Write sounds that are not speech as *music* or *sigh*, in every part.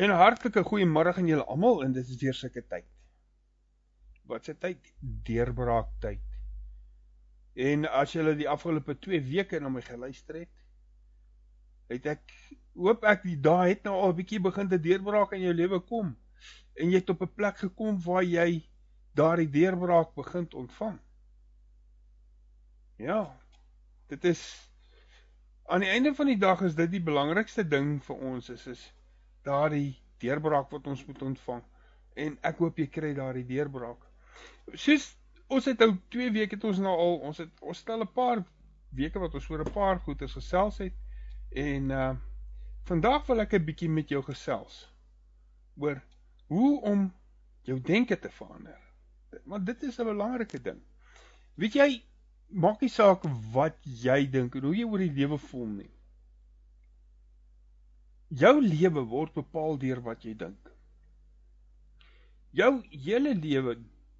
En 'n hartlike goeiemôre aan julle almal en dit is weer sulke tyd. Wat se tyd? Deurbraak tyd. En as julle die afgelope 2 weke na my geluister het, het ek hoop ek die dae het nou al 'n bietjie begin te deurbraak in jou lewe kom en jy het op 'n plek gekom waar jy daardie deurbraak begin ontvang. Ja. Dit is aan die einde van die dag is dit die belangrikste ding vir ons is is daardie deurbraak wat ons moet ontvang. En ek hoop jy kry daardie deurbraak. Soos ons het nou 2 weke het ons nou al ons het ons stel 'n paar weke wat ons oor 'n paar goeie gesels het en uh vandag wil ek 'n bietjie met jou gesels oor hoe om jou denke te verander. Want dit is 'n belangrike ding. Weet jy, maak nie saak wat jy dink en hoe jy oor die lewe voel nie. Jou lewe word bepaal deur wat jy dink. Jou hele lewe,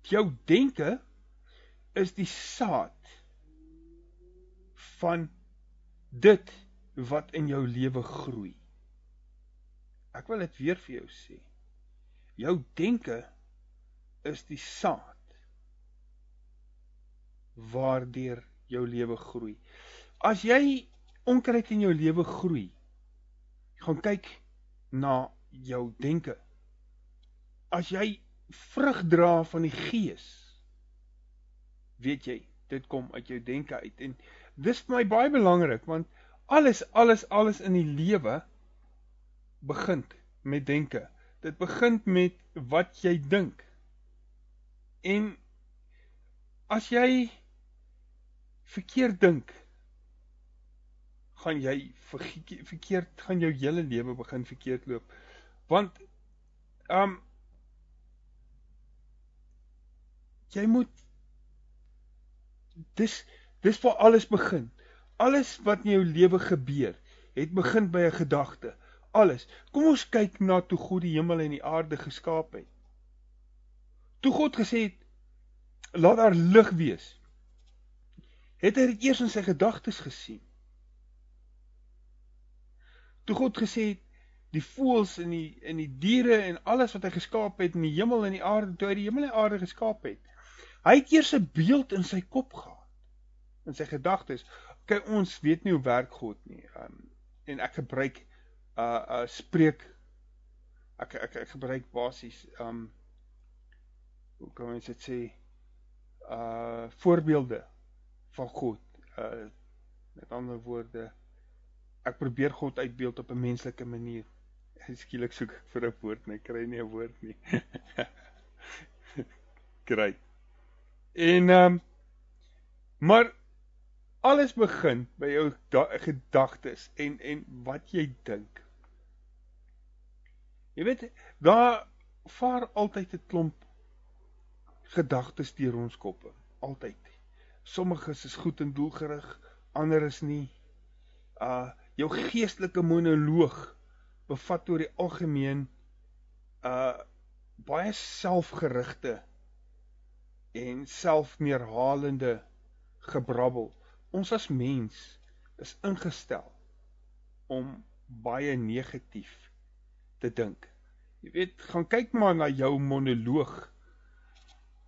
jou denke is die saad van dit wat in jou lewe groei. Ek wil dit weer vir jou sê. Jou denke is die saad waardeur jou lewe groei. As jy onkruid in jou lewe groei, gaan kyk na jou denke. As jy vrug dra van die gees, weet jy, dit kom uit jou denke uit en dis vir my baie belangrik want alles alles alles in die lewe begin met denke. Dit begin met wat jy dink. En as jy verkeerd dink, gaan jy verkeerd gaan jou hele lewe begin verkeerd loop. Want um jy moet dis dis waar alles begin. Alles wat in jou lewe gebeur, het begin by 'n gedagte. Alles. Kom ons kyk na toe God die hemel en die aarde geskaap het. Toe God gesê het laat daar lig wees. Het hy dit eers in sy gedagtes gesien? Toe God gesê het die voëls en die en die diere en alles wat hy geskaap het in die hemel en die aarde, toe hy die hemel en die aarde geskaap het. Hy het eers 'n beeld in sy kop gehad. In sy gedagtes. Kyk ons weet nie hoe werk God nie. Um, en ek gebruik uh uh spreek ek ek ek gebruik basies um hoe kan mens dit sê uh voorbeelde van God. Uh met ander woorde ek probeer God uitbeeld op 'n menslike manier. Skielik soek ek vir 'n woord, maar ek kry nie 'n woord nie. *laughs* Kry. En ehm um, maar alles begin by jou gedagtes en en wat jy dink. Jy weet, daar vaar altyd 'n klomp gedagtes deur ons koppe, altyd. Sommiges is goed en doelgerig, ander is nie. Uh jou geestelike monoloog bevat oor die algemeen uh baie selfgerigte en selfneerhalende gebrabbel. Ons as mens is ingestel om baie negatief te dink. Jy weet, gaan kyk maar na jou monoloog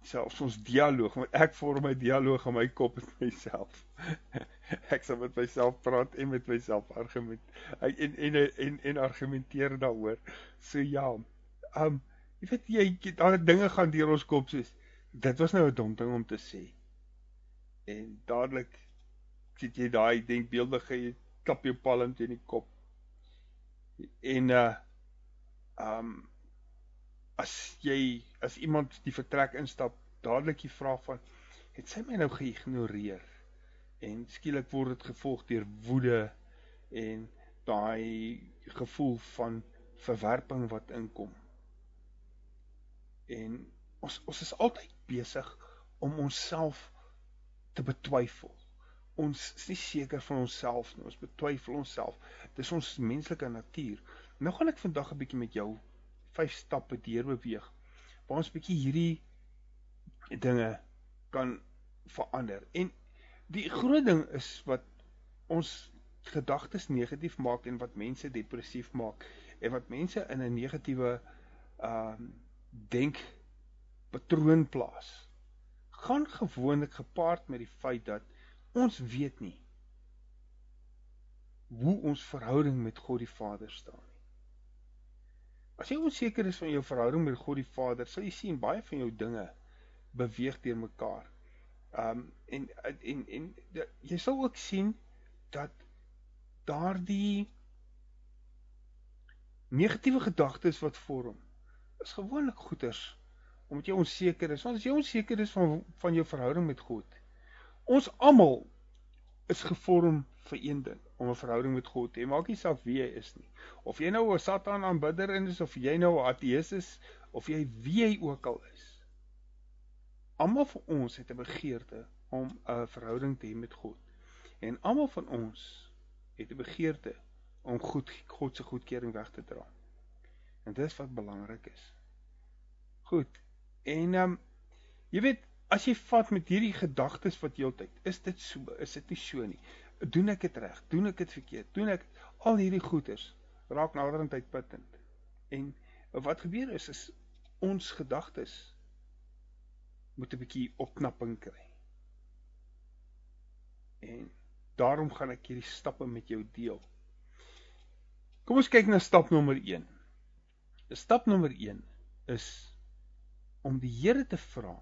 selfs ons dialoog want ek vorm 'n dialoog in my kop met myself. *laughs* ek sal met myself praat en met myself argument en en en en argumenteer daaroor. So ja. Um jy weet jy daar dinge gaan deur ons kop soos dit was nou 'n dom ding om te sê. En dadelik sit jy daai denkbeeldige jy klap jou palm teen die kop. En uh um as jy as iemand die vertrek instap, dadelik jy vra van het sy my nou geïgnoreer? En skielik word dit gevolg deur woede en daai gevoel van verwerping wat inkom. En ons ons is altyd besig om onsself te betwyfel. Ons is nie seker van onsself nie. Ons betwyfel onsself. Dis ons menslike natuur. Nou gaan ek vandag 'n bietjie met jou vyf stappe deur beweeg waar ons bietjie hierdie dinge kan verander. En die groot ding is wat ons gedagtes negatief maak en wat mense depressief maak, en wat mense in 'n negatiewe ehm um, denk patroon plaas gaan gewoonlik gepaard met die feit dat ons weet nie hoe ons verhouding met God die Vader staan. As jy onseker is van jou verhouding met God die Vader, sal jy sien baie van jou dinge beweeg deur mekaar. Um en en en, en jy sal ook sien dat daardie negatiewe gedagtes wat vorm is gewoonlik goeters omdat jy onseker is. Want as jy onseker is van van jou verhouding met God, ons almal is gevorm vir een ding, om 'n verhouding met God te hê. Maak nie saak wie jy is nie. Of jy nou 'n Satan aanbidder is of jy nou 'n ateïs is of jy wie jy ook al is. Almal van ons het 'n begeerte om 'n verhouding te hê met God. En almal van ons het 'n begeerte om goed God se goedkeuring weg te dra. En dis wat belangrik is. Goed. En ehm um, jy weet as jy vat met hierdie gedagtes wat heeltyd, is dit so, is dit nie so nie. Doen ek dit reg? Doen ek dit verkeerd? Doen ek al hierdie goeders raak naderend uitputtend. En wat gebeur is is ons gedagtes moet 'n bietjie opknapping kry. En daarom gaan ek hierdie stappe met jou deel. Kom ons kyk na stap nommer 1. Stap nommer 1 is om die Here te vra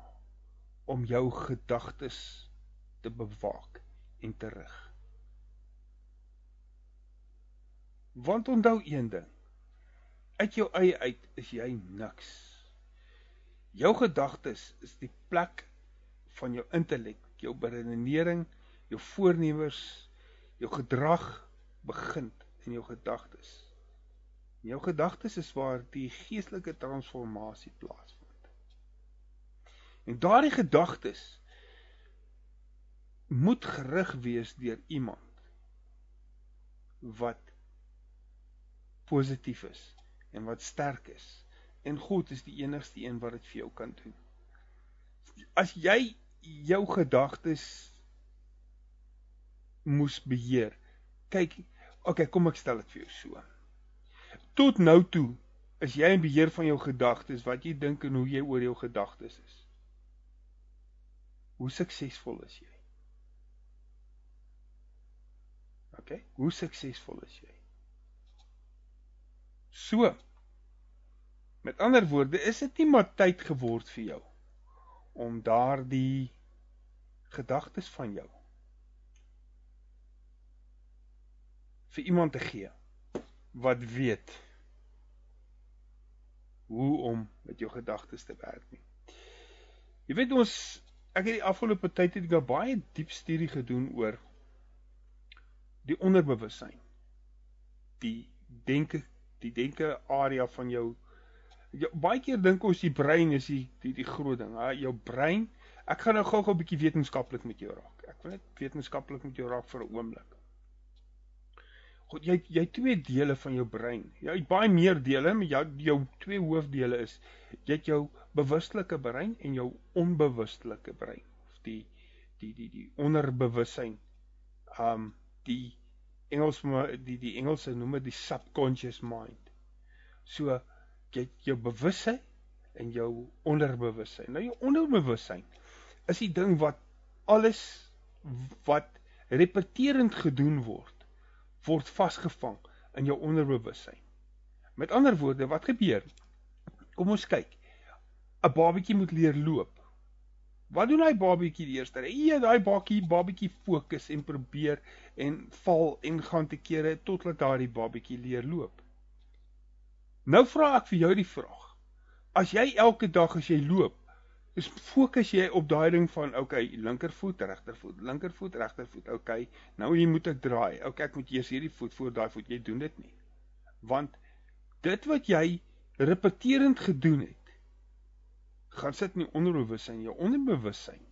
om jou gedagtes te bewaak en te rig. Want onthou een ding. Uit jou eie uit is jy niks. Jou gedagtes is die plek van jou intellek, jou beredenering, jou voornemers, jou gedrag begin in jou gedagtes. In jou gedagtes is waar die geestelike transformasie plaasvind. En daardie gedagtes moet gerig wees deur iemand wat positief is en wat sterk is. En God is die enigste een wat dit vir jou kan doen. As jy jou gedagtes moes beheer. Kyk, okay, kom ek stel dit vir jou so. Tot nou toe is jy in beheer van jou gedagtes, wat jy dink en hoe jy oor jou gedagtes is. Hoe suksesvol is jy? Okay, hoe suksesvol is jy? So. Met ander woorde, is dit nie maar tyd geword vir jou om daardie gedagtes van jou vir iemand te gee wat weet hoe om met jou gedagtes te werk nie. Jy weet ons ek het die afgelope tyd het ek baie diep studie gedoen oor die onderbewussyn. Die denke die denke area van jou Ja, baie keer dink ons die brein is die die, die groot ding. Ha, jou brein. Ek gaan nou gou-gou 'n bietjie wetenskaplik met jou raak. Ek wil net wetenskaplik met jou raak vir 'n oomblik. God, jy jy twee dele van jou brein. Jy het baie meer dele, maar jou jou twee hoofdele is jy het jou bewustelike brein en jou onbewustelike brein of die die die die onderbewussyn. Um die Engels die die Engelse noem dit die subconscious mind. So jy jou bewussyn en jou onderbewussyn. Nou jou onderbewussyn is die ding wat alles wat repeterend gedoen word word vasgevang in jou onderbewussyn. Met ander woorde, wat gebeur? Kom ons kyk. 'n Babatjie moet leer loop. Wat doen hy babatjie die eerste? Hy daai babatjie babatjie fokus en probeer en val en gaan te kere totdat daardie babatjie leer loop. Nou vra ek vir jou die vraag. As jy elke dag as jy loop, is fokus jy op daai ding van okay, linkervoet, regtervoet, linkervoet, regtervoet. Okay, nou hier moet ek draai. Okay, ek moet eers hierdie voet voor daai voet. Jy doen dit nie. Want dit wat jy repeterend gedoen het, gaan sit in die onderbewussyn, jou onderbewussyn.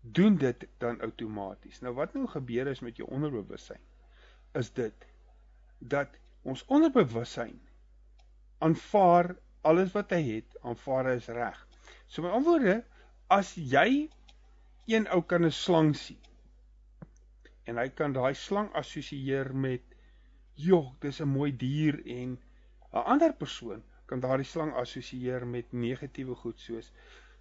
Doen dit dan outomaties. Nou wat nou gebeur is met jou onderbewussyn is dit dat ons onderbewussyn aanvaar alles wat hy het, aanvaar is reg. So met ander woorde, as jy een ou kan 'n slang sien en hy kan daai slang assosieer met "Jog, dis 'n mooi dier" en 'n ander persoon kan daardie slang assosieer met negatiewe goed soos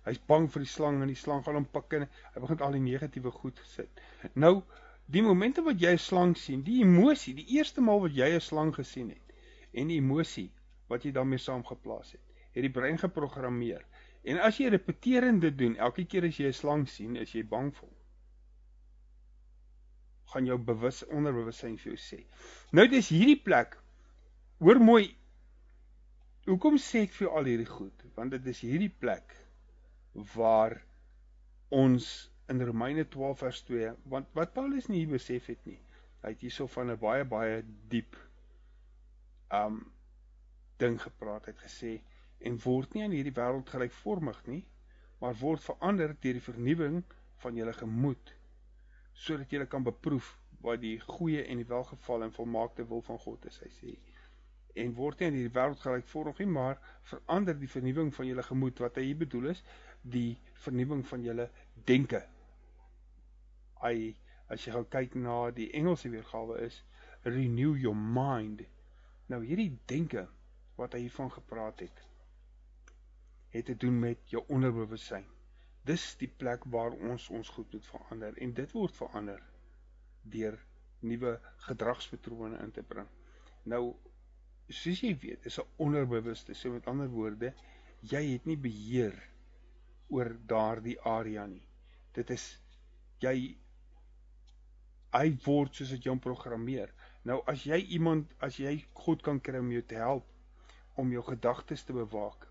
hy's bang vir die slang en die slang gaan hom pik en hy begin al die negatiewe goed sit. Nou, die oomente wat jy 'n slang sien, die emosie, die eerste maal wat jy 'n slang gesien het en die emosie wat jy daarmee saamgeplaas het, het die brein geprogrammeer. En as jy repeterende doen, elke keer as jy 'n slang sien, is jy bang vir hom. Gaan jou bewus onderbewussyn vir jou sê. Nou dis hierdie plek. Hoor mooi. Hoekom sê ek vir al hierdie goed? Want dit is hierdie plek waar ons in Romeine 12 vers 2, want wat Paulus nie besef het nie. Hy het hierso van 'n baie baie diep um ding gepraat. Hy het gesê en word nie aan hierdie wêreld gelykvormig nie, maar word verander deur die vernuwing van julle gemoed sodat julle kan beproef wat die goeie en die welgeval en volmaakte wil van God is, hy sê. En word nie aan hierdie wêreld gelykvormig nie, maar verander die vernuwing van julle gemoed wat hy bedoel is, die vernuwing van julle denke. Hy as jy gou kyk na die Engelse weergawe is renew your mind. Nou hierdie denke wat hy hiervan gepraat het, het te doen met jou onderbewussyn. Dis die plek waar ons ons goed moet verander en dit word verander deur nuwe gedragspatrone in te bring. Nou soos jy weet, is 'n onderbewuste, so met ander woorde, jy het nie beheer oor daardie area nie. Dit is jy hy word soos dit jou programmeer. Nou as jy iemand as jy God kan kry om jou te help om jou gedagtes te bewaak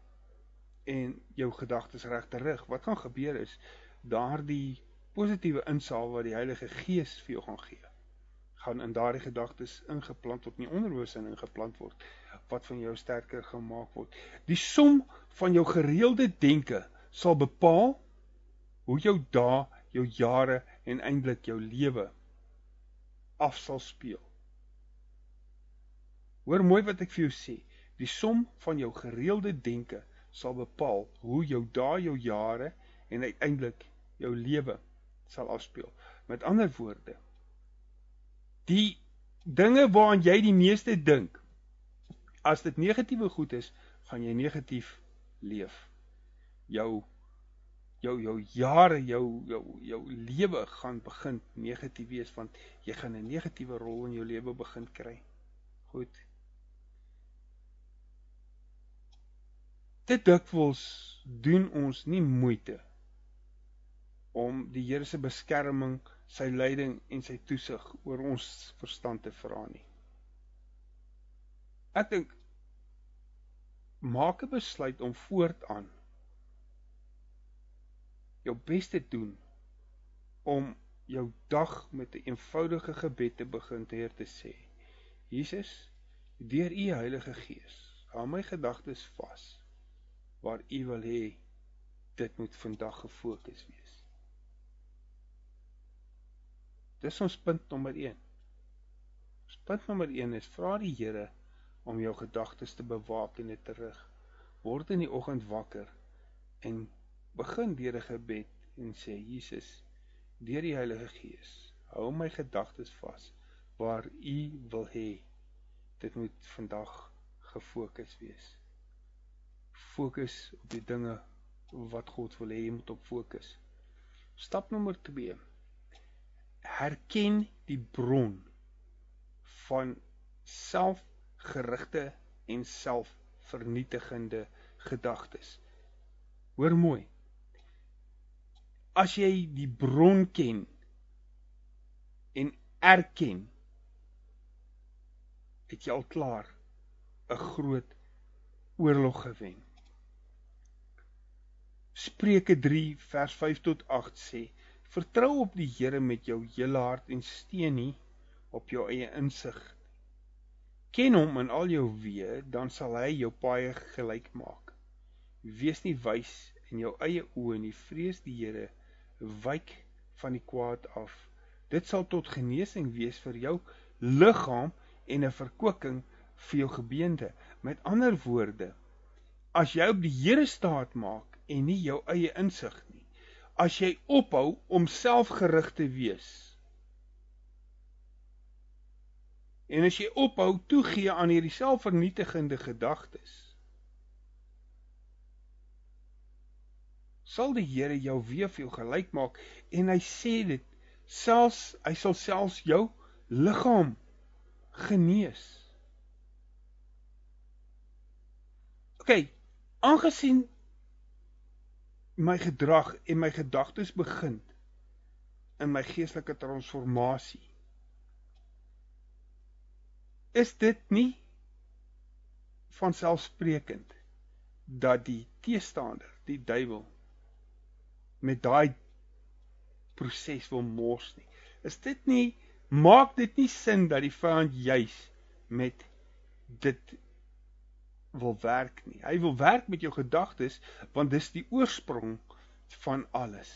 en jou gedagtes reg te rig. Wat gaan gebeur is daardie positiewe insaal wat die Heilige Gees vir jou gaan gee, gaan in daardie gedagtes ingeplant word, nie onderbewusin ingeplant word wat van jou sterker gemaak word. Die som van jou gereelde denke sal bepaal hoe jou dae, jou jare en eintlik jou lewe af sal speel. Hoor mooi wat ek vir jou sê. Die som van jou gereelde denke sal bepaal hoe jou dae, jou jare en uiteindelik jou lewe sal afspeel. Met ander woorde, die dinge waaraan jy die meeste dink, as dit negatiewe goed is, gaan jy negatief leef. Jou jou jou jare, jou jou jou lewe gaan begin negatief wees want jy gaan 'n negatiewe rol in jou lewe begin kry. Goed. te dikwels doen ons nie moeite om die Here se beskerming, sy leiding en sy toesig oor ons verstand te vra nie. Ek dink maak 'n besluit om voortaan jou bes te doen om jou dag met 'n eenvoudige gebed te begin te heer te sê. Jesus, deur u Heilige Gees, hou my gedagtes vas waar u wil hê dit moet vandag gefokus wees. Dis ons punt nommer 1. Ons punt nommer 1 is vra die Here om jou gedagtes te bewaak en dit te rig. Word in die oggend wakker en begin deur 'n gebed en sê Jesus, deur die Heilige Gees, hou my gedagtes vas waar u wil hê dit moet vandag gefokus wees fokus op die dinge wat God wil hê jy moet op fokus. Stap nommer 2. Herken die bron van selfgerigte en selfvernietigende gedagtes. Hoor mooi. As jy die bron ken en erken, het jy al klaar 'n groot oorlog gewen. Spreuke 3 vers 5 tot 8 sê: Vertrou op die Here met jou hele hart en steun nie op jou eie insig. Ken hom in al jou weë, dan sal hy jou paaie gelyk maak. Wees nie wys in jou eie oë nie, vrees die Here, wyk van die kwaad af. Dit sal tot genesing wees vir jou liggaam en 'n verkwikking vir jou gebeente. Met ander woorde, as jy op die Here staat maak, en nie jou eie insig nie. As jy ophou om selfgerig te wees, En as jy ophou toegee aan hierdie selfvernietigende gedagtes, sal die Here jou weer vir jou gelyk maak en hy sê dit selfs hy sal selfs jou liggaam genees. OK, aangesien my gedrag en my gedagtes begin in my geestelike transformasie is dit nie van selfsprekend dat die teestander, die duiwel met daai proses wil mors nie. Is dit nie maak dit nie sin dat die vyand juis met dit wil werk nie. Hy wil werk met jou gedagtes want dis die oorsprong van alles.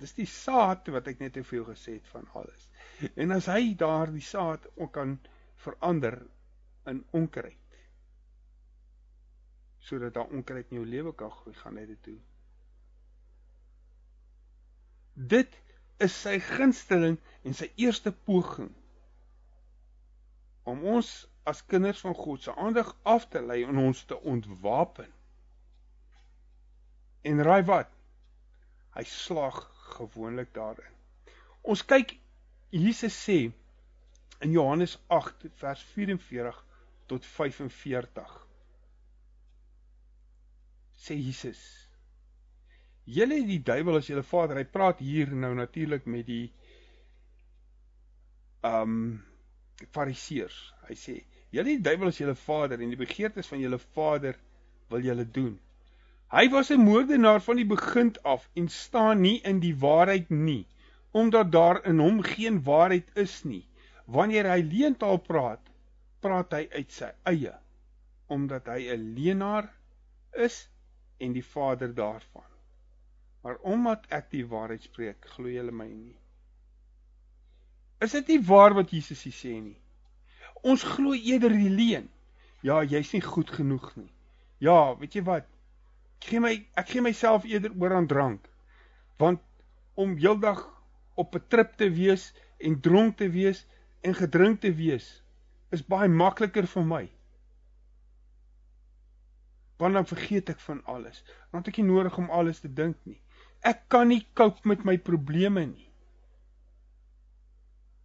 Dis die saad wat ek net vir jou gesê het van alles. En as hy daardie saad kan verander in onkruid. Sodat daar onkruid in jou lewe kan groei, gaan hy dit doen. Dit is sy gunsteling en sy eerste poging om ons as kinders van God se aandag af te lei en ons te ontwapen. En raai wat? Hy slag gewoonlik daarin. Ons kyk Jesus sê in Johannes 8 vers 44 tot 45 sê Jesus Julle die duiwel as julle vader. Hy praat hier nou natuurlik met die um fariseërs. Hy sê julle die duiwel as julle vader en die begeertes van julle vader wil julle doen. Hy was 'n moordenaar van die begin af en staan nie in die waarheid nie, omdat daar in hom geen waarheid is nie. Wanneer hy leentaal praat, praat hy uit sy eie omdat hy 'n leenaar is en die vader daarvan. Maar omdat ek die waarheid spreek, glo julle my nie. Is dit nie waar wat Jesus sê nie? Ons glo eerder die leuen. Ja, jy's nie goed genoeg nie. Ja, weet jy wat? Ek gee my ek gee myself eerder oor aan drank. Want om heeldag op 'n trip te wees en dronk te wees en gedrink te wees is baie makliker vir my. Want dan vergeet ek van alles. Want ek het nie nodig om alles te dink nie. Ek kan nie cope met my probleme nie.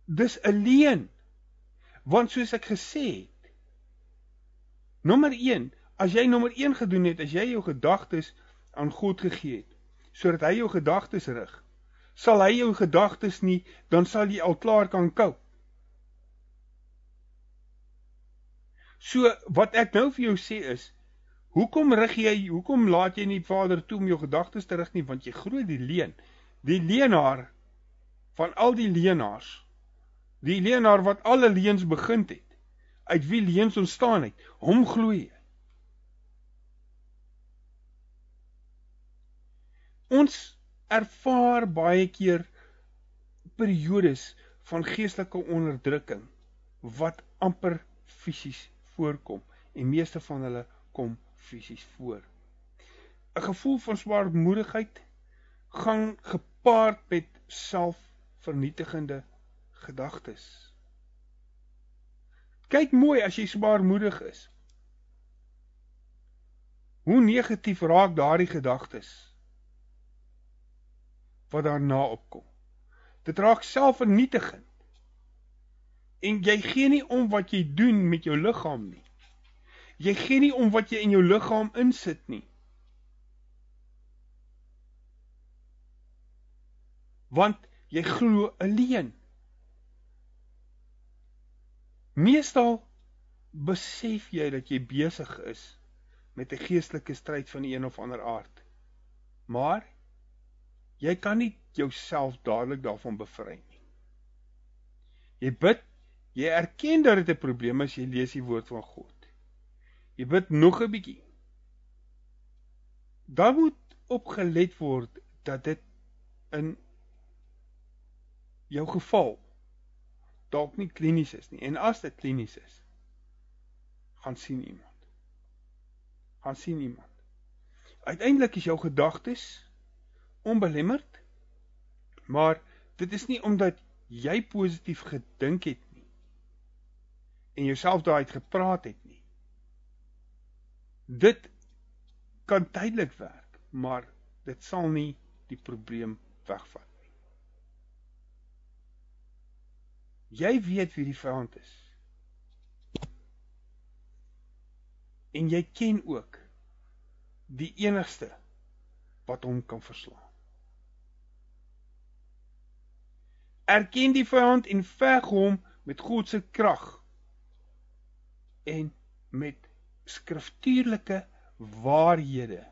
Dis alleen. Want soos ek gesê het, nommer 1, as jy nommer 1 gedoen het, as jy jou gedagtes aan God gegee het, sodat hy jou gedagtes rig, sal hy jou gedagtes nie, dan sal jy al klaar kan cope. So wat ek nou vir jou sê is, hoekom rig jy, hoekom laat jy nie Vader toe om jou gedagtes te rig nie, want jy glo die leuen. Die leenaar van al die leenaars, die leenaar wat alle leuns begin het, uit wie leuns ontstaan het, hom glo jy. Ons ervaar baie keer periodes van geestelike onderdrukking wat amper fisies voorkom en meeste van hulle kom fisies voor. 'n Gevoel van swaarmoedigheid gaan gepaard met selfvernietigende gedagtes. Kyk mooi as jy swaarmoedig is. Hoe negatief raak daardie gedagtes wat daarna opkom. Dit raak selfvernietigend en jy gee nie om wat jy doen met jou liggaam nie. Jy gee nie om wat jy in jou liggaam insit nie. Want jy glo alleen. Meestal besef jy dat jy besig is met 'n geestelike stryd van een of ander aard. Maar jy kan nie jouself dadelik daarvan bevry nie. Jy bid Jy erken dat dit 'n probleem is, jy lees die woord van God. Jy bid nog 'n bietjie. Dan moet opgelet word dat dit in jou geval dalk nie klinies is nie. En as dit klinies is, gaan sien iemand. Gaan sien iemand. Uiteindelik is jou gedagtes onbelemmerd, maar dit is nie omdat jy positief gedink het en jouself daaruit gepraat het nie. Dit kan tydelik werk, maar dit sal nie die probleem wegvat nie. Jy weet wie die vyand is. En jy ken ook die enigste wat hom kan verslaan. Erken die vyand en veg hom met God se krag en met skriftuurlike waarhede.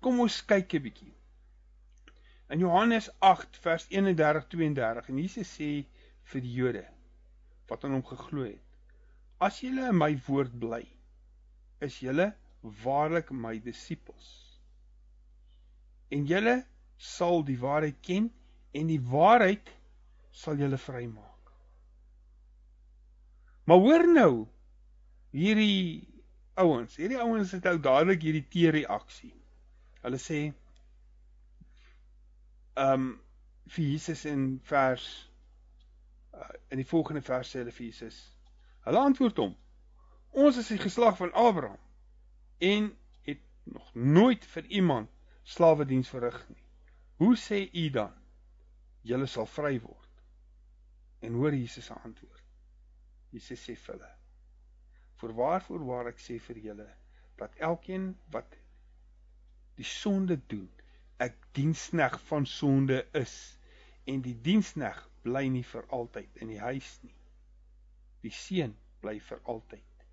Kom ons kyk 'n bietjie. In Johannes 8 vers 31 32 en Jesus sê vir die Jode wat aan hom geglo het: As julle in my woord bly, is julle waarlik my disippels. En julle sal die waarheid ken en die waarheid sal julle vrymaak. Maar hoor nou hierdie ouens, hierdie ouens het ou dadelik hierdie teereaksie. Hulle sê um, vir Jesus in vers uh, in die volgende vers sê hulle vir Jesus. Hulle antwoord hom: Ons is die geslag van Abraham en het nog nooit vir iemand slawe diens verrig nie. Hoe sê u dan julle sal vry word? En hoor Jesus se antwoord. Jesus sê vir hulle: Voorwaar voorwaar ek sê vir julle dat elkeen wat die sonde doen, ek dienskneg van sonde is en die dienskneg bly nie vir altyd in die huis nie. Die seun bly vir altyd.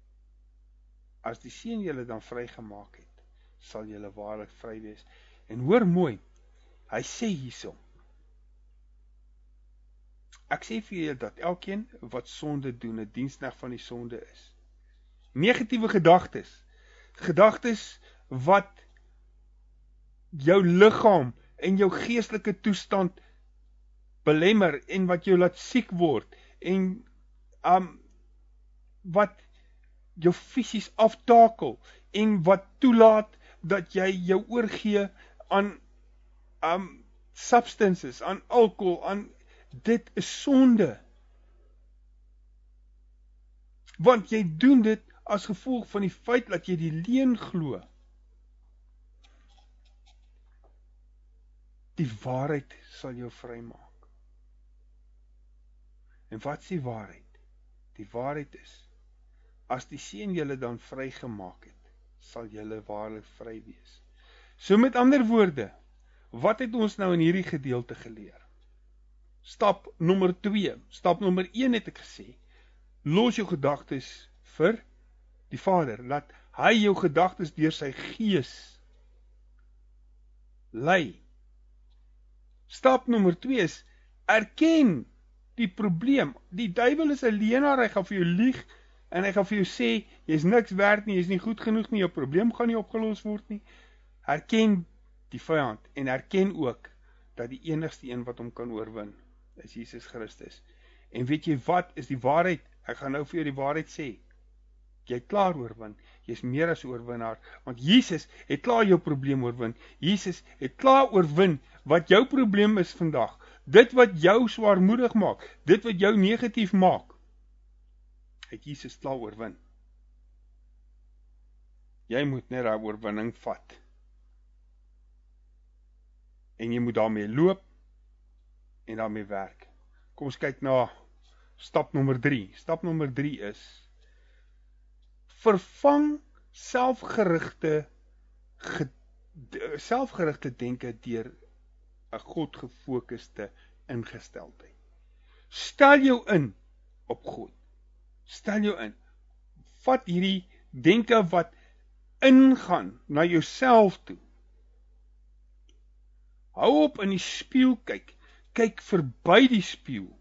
As die seun julle dan vrygemaak het, sal julle waarlik vry wees. En hoor mooi, hy sê hierso. Ek sê vir julle dat elkeen wat sonde doen, 'n dienskneg van die sonde is negatiewe gedagtes. Gedagtes wat jou liggaam en jou geestelike toestand belemmer en wat jou laat siek word en um wat jou fisies aftakel en wat toelaat dat jy jou oorgee aan um substances, aan alkohol, aan dit is sonde. Want jy doen dit as gevolg van die feit dat jy die leuen glo. Die waarheid sal jou vrymaak. En wat die waarheid? Die waarheid is as die seun julle dan vrygemaak het, sal julle waarlik vry wees. So met ander woorde, wat het ons nou in hierdie gedeelte geleer? Stap nommer 2. Stap nommer 1 het ek gesê, los jou gedagtes vir die Vader, laat hy jou gedagtes deur sy gees lei. Stap nommer 2 is erken die probleem. Die duiwel is 'n leienaar, hy gaan vir jou lieg en hy gaan vir jou sê jy's niks werd nie, jy's nie goed genoeg nie, jou probleem gaan nie opgelos word nie. Erken die vyand en erken ook dat die enigste een wat hom kan oorwin is Jesus Christus. En weet jy wat is die waarheid? Ek gaan nou vir jou die waarheid sê jy klaar oorwin. Jy's meer as 'n oorwinnaar want Jesus het klaar jou probleem oorwin. Jesus het klaar oorwin wat jou probleem is vandag. Dit wat jou swaarmoedig maak, dit wat jou negatief maak, het Jesus klaar oorwin. Jy moet net daai oorwinning vat. En jy moet daarmee loop en daarmee werk. Kom ons kyk na stap nommer 3. Stap nommer 3 is vervang selfgerigte selfgerigte denke deur 'n God gefokusde ingesteldheid. Stel jou in op God. Stel jou in. Vat hierdie denke wat ingaan na jouself toe. Hou op in die spieël kyk. Kyk verby die spieël.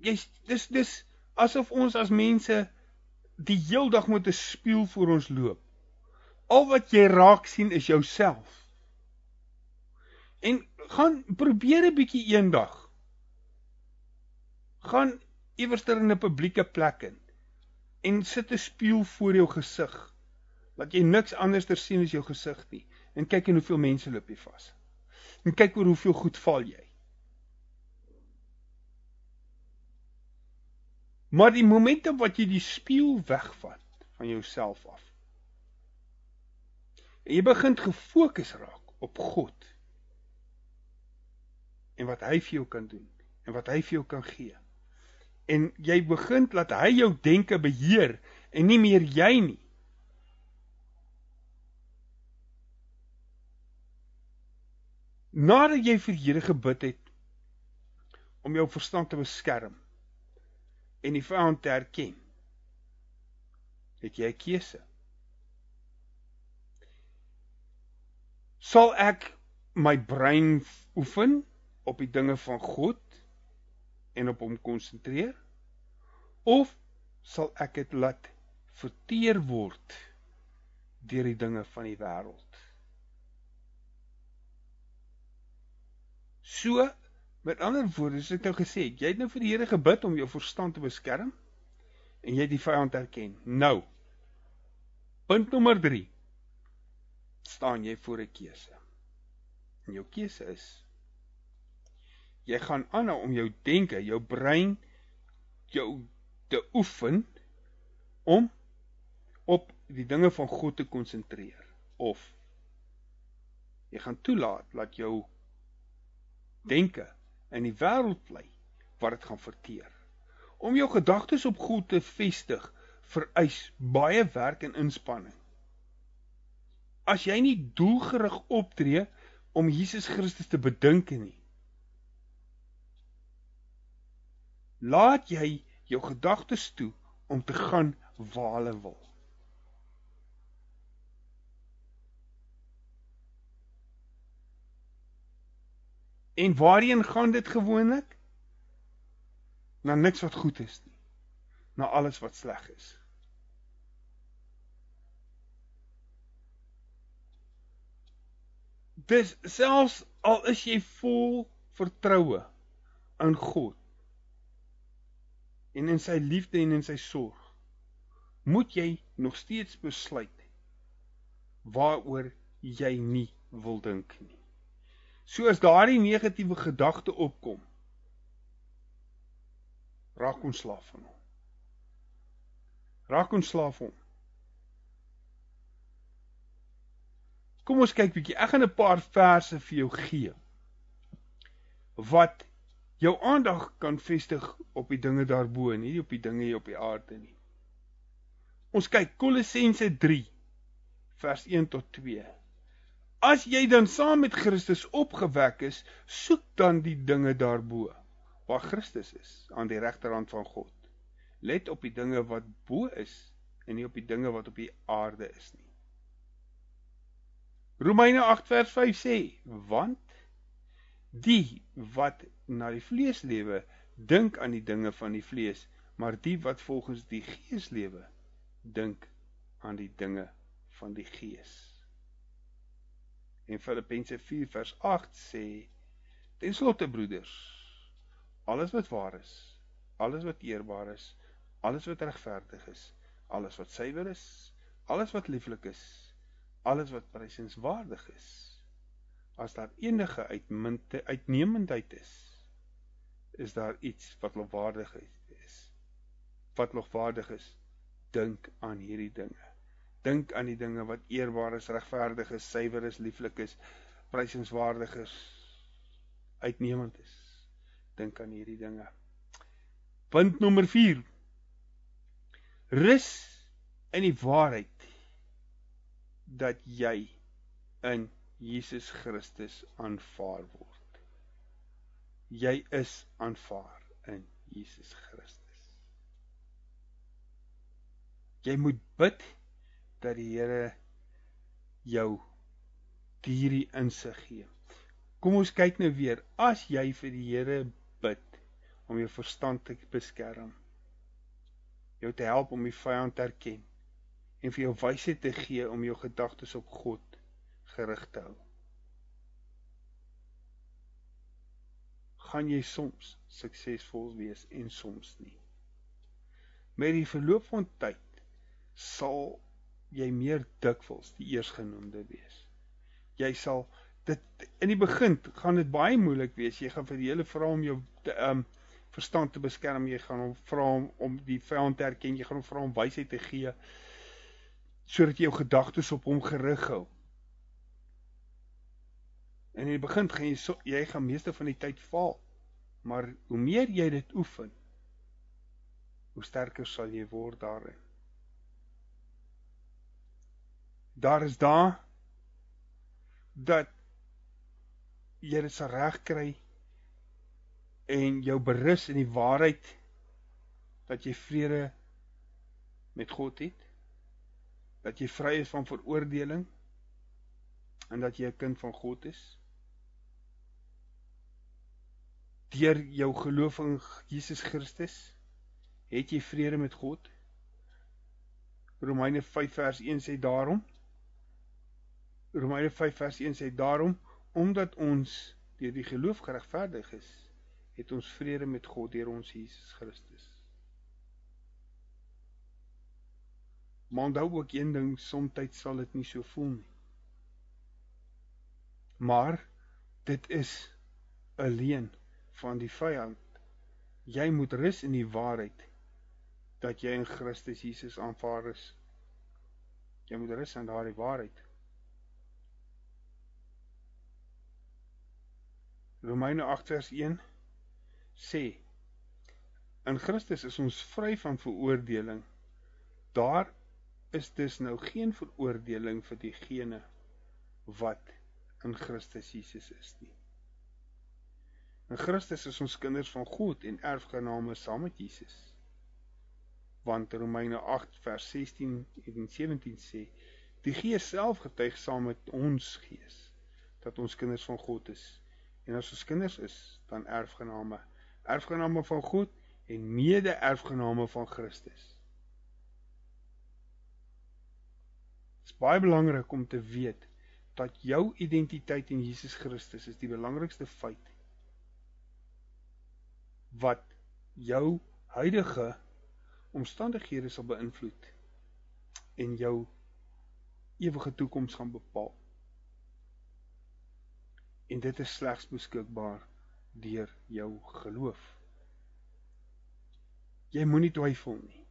jy dis dis asof ons as mense die heeldag met 'n spieël voor ons loop. Al wat jy raak sien is jouself. En gaan probeer 'n bietjie eendag. Gaan iewers ter in 'n publieke plek in en sit 'n spieël voor jou gesig. Laat jy niks anders ter sien as jou gesig nie en kyk en hoeveel mense loop jy vas. En kyk oor hoeveel goed val jy. Maar die oomblik wat jy die spieël wegvat van jouself af. En jy begin gefokus raak op God. En wat hy vir jou kan doen en wat hy vir jou kan gee. En jy begin laat hy jou denke beheer en nie meer jy nie. Nadat jy vir Here gebid het om jou verstand te beskerm en die vyand te herken, het jy 'n keuse. Sal ek my brein oefen op die dinge van God en op hom konsentreer of sal ek dit laat verteer word deur die dinge van die wêreld? So, met ander woorde, as ek nou gesê het, jy het nou vir die Here gebid om jou verstand te beskerm en jy het die vyand erken. Nou. Punt nommer 3. Staan jy voor 'n keuse. En jou keuse is jy gaan aanhou om jou denke, jou brein jou te oefen om op die dinge van God te konsentreer of jy gaan toelaat dat jou denke in die wêreld bly wat dit gaan verteer. Om jou gedagtes op God te vestig vereis baie werk en inspanning. As jy nie doelgerig optree om Jesus Christus te bedink nie, laat jy jou gedagtes toe om te gaan waar hulle wil. En waarheen gaan dit gewoonlik? Na niks wat goed is nie. Na alles wat sleg is. Dis selfs al is jy vol vertroue in God en in sy liefde en in sy sorg, moet jy nog steeds besluit waaroor jy nie wil dink nie. So as daardie negatiewe gedagte opkom, raak ons slaaf van hom. Raak ons slaaf hom. Kom ons kyk bietjie. Ek gaan 'n paar verse vir jou gee wat jou aandag kan vestig op die dinge daarbo en nie op die dinge hier op die aarde nie. Ons kyk Kolossense 3 vers 1 tot 2. As jy dan saam met Christus opgewek is, soek dan die dinge daarbo waar Christus is aan die regterhand van God. Let op die dinge wat bo is en nie op die dinge wat op die aarde is nie. Romeine 8 vers 5 sê: Want die wat na die vlees lewe, dink aan die dinge van die vlees, maar die wat volgens die gees lewe, dink aan die dinge van die gees. En Filippense 4 vers 8 sê: Ten slotte broeders, alles wat waar is, alles wat eerbaar is, alles wat regverdig is, alles wat suiwer is, alles wat lieflik is, alles wat prysenswaardig is, as daar enige uitmunte uitnemendheid is, is daar iets wat lofwaardig is. Wat lofwaardig is, dink aan hierdie dinge. Dink aan die dinge wat eerbaar is, regverdig is, suiwer is, lieflik is, prysenswaardig is, uitnemend is. Dink aan hierdie dinge. Punt nommer 4. Rus in die waarheid dat jy in Jesus Christus aanvaar word. Jy is aanvaar in Jesus Christus. Jy moet bid dat die Here jou hierdie insig gee. Kom ons kyk nou weer. As jy vir die Here bid om jou verstand te beskerm, jou te help om die vyand te erken en vir jou wysheid te gee om jou gedagtes op God gerig te hou. gaan jy soms suksesvol wees en soms nie. Met die verloop van tyd sal jy meer dikwels die eersgenoemde wees. Jy sal dit in die begin gaan dit baie moeilik wees. Jy gaan vir die hele vra om jou te um verstand te beskerm, jy gaan hom vra om om die vyand te erken, jy gaan hom vra om wysheid te gee sodat jy jou gedagtes op hom gerig hou. En in die begin gaan jy so, jy gaan meeste van die tyd faal. Maar hoe meer jy dit oefen, hoe sterker sal jy word daarin. Daar is daar dat jy dit sal reg kry en jou berus in die waarheid dat jy vrede met God het dat jy vry is van veroordeling en dat jy 'n kind van God is deur jou geloof in Jesus Christus het jy vrede met God Romeine 5 vers 1 sê daarom Romeine 5 vers 1 sê daarom omdat ons deur die geloof geregverdig is het ons vrede met God deur ons Jesus Christus. Maar onthou ook een ding, soms sal dit nie so voel nie. Maar dit is alleen van die vyand. Jy moet rus in die waarheid dat jy in Christus Jesus aanvaar is. Jy moet rus in daardie waarheid. Romeine 8 vers 1 sê in Christus is ons vry van veroordeling. Daar is dus nou geen veroordeling vir diegene wat in Christus Jesus is nie. In Christus is ons kinders van God en erfgename saam met Jesus. Want Romeine 8 vers 16 en 17 sê die Gees self getuig saam met ons gees dat ons kinders van God is. En as ons kinders is, dan erfgename erfgename van God en mede-erfgename van Christus. Dit is baie belangrik om te weet dat jou identiteit in Jesus Christus is die belangrikste feit wat jou huidige omstandighede sal beïnvloed en jou ewige toekoms gaan bepaal. En dit is slegs beskikbaar deur jou geloof. Jy moenie twyfel nie.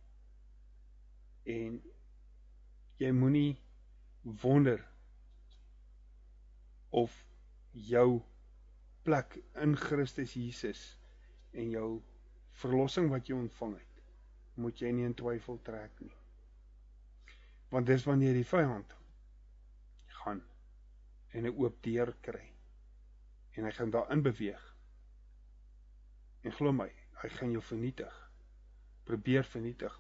En jy moenie wonder of jou plek in Christus Jesus en jou verlossing wat jy ontvang het, moet jy nie in twyfel trek nie. Want dis wanneer die vyand gaan en 'n oop deur kry en hy gaan daarin beweeg En glo my, hy gaan jou vernietig. Probeer vernietig.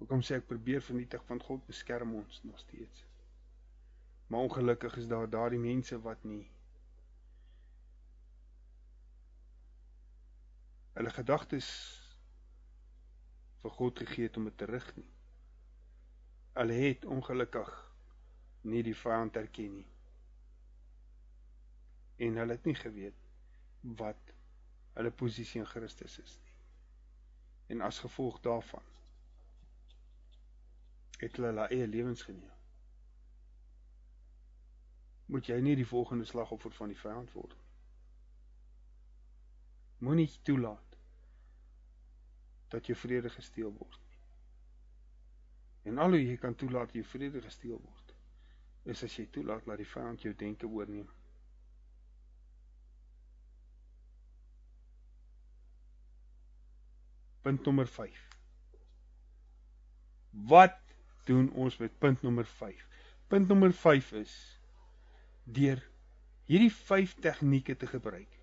Hoekom sê ek probeer vernietig want God beskerm ons nog steeds. Maar ongelukkig is daar daardie mense wat nie hulle gedagtes vir God gegee het om dit te rig nie. Hulle het ongelukkig nie die vyand erken nie. En hulle het nie geweet wat hulle posisie in Christus is nie. En as gevolg daarvan het hulle hulle eie lewens geneem. Moet jy nie die volgende slagoffer van die vyand word nie. Moenie toelaat dat jou vrede gesteel word nie. En al hoe jy kan toelaat jou vrede gesteel word, is as jy toelaat dat die vyand jou denke oorneem. punt nommer 5. Wat doen ons met punt nommer 5? Punt nommer 5 is deur hierdie 5 tegnieke te gebruik.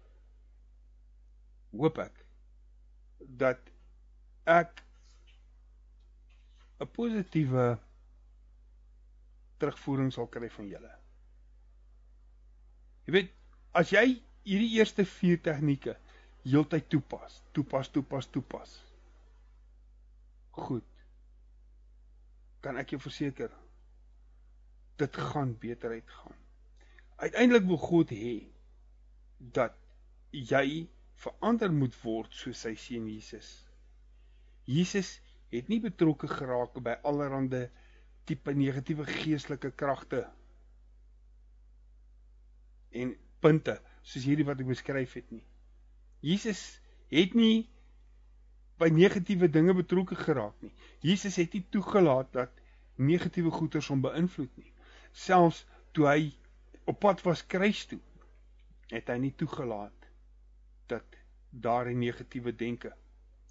Hoop ek dat ek 'n positiewe terugvoering sal kry van julle. Jy weet, as jy hierdie eerste 4 tegnieke heeltyd toepas, toepas, toepas, toepas, goed. Kan ek jou verseker dit gaan beter uitgaan. Uiteindelik wil God hê dat jy verander moet word soos sy seun Jesus. Jesus het nie betrokke geraak by allerlei tipe negatiewe geestelike kragte en punte soos hierdie wat ek beskryf het nie. Jesus het nie by negatiewe dinge betrokke geraak nie. Jesus het nie toegelaat dat negatiewe goeters hom beïnvloed nie. Selfs toe hy op pad was kruis toe, het hy nie toegelaat dat daardie negatiewe denke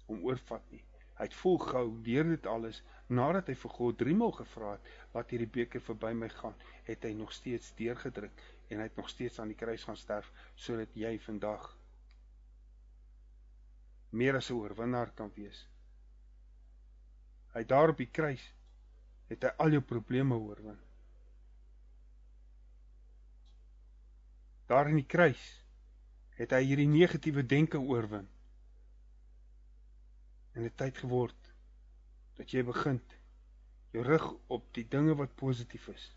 hom oorvat nie. Hy het volgehou deur dit alles nadat hy vir God 3 maal gevra het, "Laat hierdie beker verby my gaan," het hy nog steeds deurgedruk en hy het nog steeds aan die kruis gaan sterf sodat jy vandag meer as 'n oorwinnaar kan wees. Hy daar op die kruis het hy al jou probleme oorwin. Daar in die kruis het hy hierdie negatiewe denke oorwin. En dit tyd geword dat jy begin jou rig op die dinge wat positief is.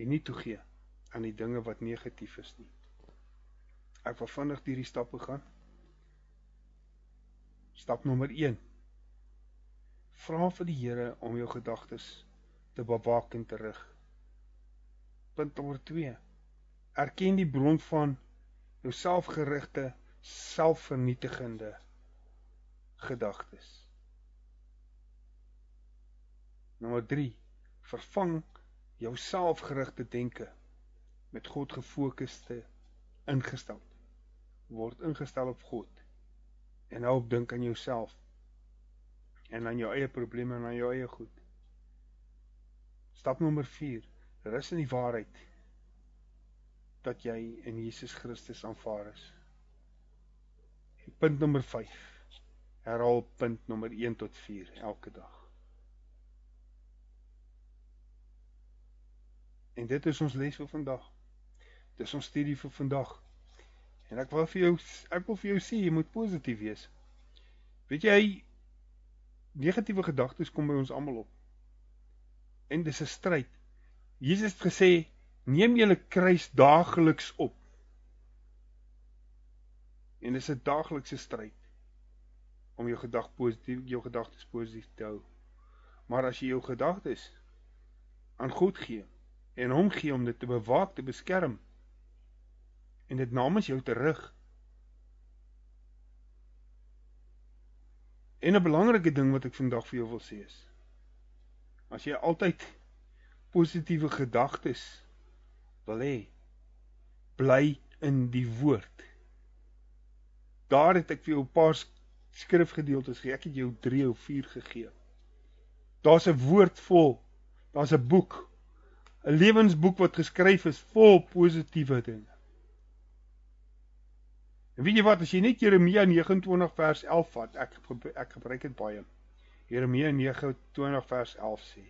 En nie toegee aan die dinge wat negatief is nie. Ek wil vinnig hierdie stappe gaan. Stap nommer 1. Vra vir die Here om jou gedagtes te bewaak en te rig. Punt nommer 2. Erken die bron van jou selfgerigte, selfvernietigende gedagtes. Nommer 3. Vervang jou selfgerigte denke met God gefokusde ingestel word ingestel op God en hou op dink aan jouself en aan jou eie probleme en aan jou eie goed. Stap nommer 4: rus in die waarheid dat jy in Jesus Christus aanvaar is. En punt nommer 5: herhaal punt nommer 1 tot 4 elke dag. En dit is ons les vir vandag. Dis ons studie vir vandag. En ek wil vir jou ek wil vir jou sê jy moet positief wees. Weet jy negatiewe gedagtes kom by ons almal op. En dis 'n stryd. Jesus het gesê neem julle kruis daagliks op. En dis 'n daaglikse stryd om jou gedag positief jou gedagtes positief te hou. Maar as jy jou gedagtes aan God gee en hom gee om dit te bewaak, te beskerm, en dit namens jou terug. En 'n belangrike ding wat ek vandag vir jou wil sê is as jy altyd positiewe gedagtes wil hê, bly in die woord. Daar het ek vir jou 'n paar skrifgedeeltes gegee. Ek het jou 3 of 4 gegee. Daar's 'n woord vol. Daar's 'n boek. 'n Lewensboek wat geskryf is vol positiewe dinge. En weet jy wat, as jy net Jeremia 29 vers 11 vat, ek ek gebruik dit baie. Jeremia 29 vers 11 sê: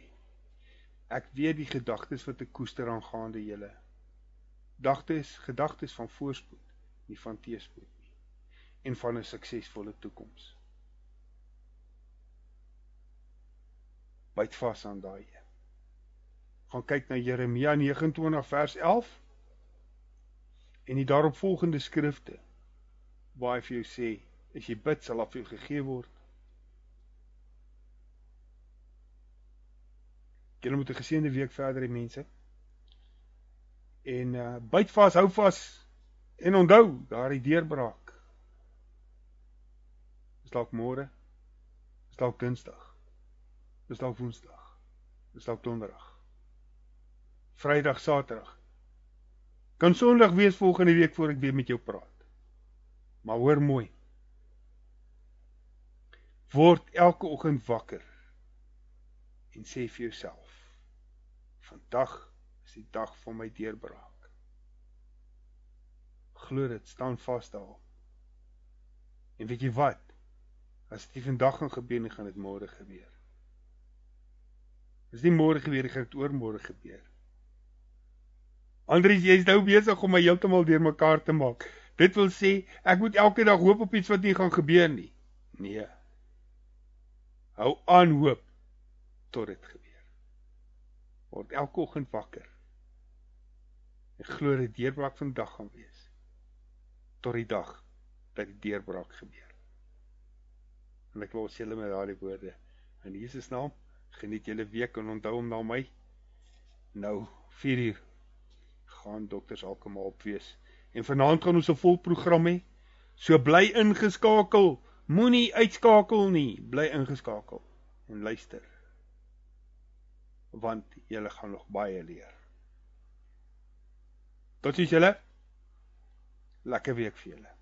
Ek weet die gedagtes wat ek koester aangaande julle. Gedagtes, gedagtes van voorspoed, nie van teëspoed nie, en van 'n suksesvolle toekoms. Byt vas aan daai. Gaan kyk na Jeremia 29 vers 11 en die daaropvolgende skrifte hy vir jou sê, as jy bid, sal af jou gegee word. Julle moet 'n geseënde week verder hê mense. En uh byt vas, hou vas en onthou daardie deurbraak. Dis dalk môre. Dis dalk Dinsdag. Dis dalk Woensdag. Dis dalk Donderdag. Vrydag, Saterdag. Kan Sondag wees volgende week voor ek weer met jou praat. Maar hoor mooi. Word elke oggend wakker en sê vir jouself: Vandag is die dag van my deurbraak. Glo dit, staan vas daar. En weet jy wat? As dit vandag gaan gebeur, dan gaan dit môre gebeur. As dit môre gebeur, gaan dit oormôre gebeur. Andries, jy's nou besig om my heeltemal deurmekaar te maak. Dit wil sê ek moet elke dag hoop op iets wat nie gaan gebeur nie. Nee. Hou aan hoop tot dit gebeur. Word elke oggend wakker. Ek glo dit deurbraak vandag gaan wees. Tot die dag dat die deurbraak gebeur. En ek sê julle met daardie woorde in Jesus naam geniet julle week en onthou om na my nou 4 uur gaan dokters alkom op wees En vanaand gaan ons 'n vol program hê. So bly ingeskakel. Moenie uitskakel nie. Bly ingeskakel en luister. Want jy gaan nog baie leer. Totsiens julle. Lekker week vir julle.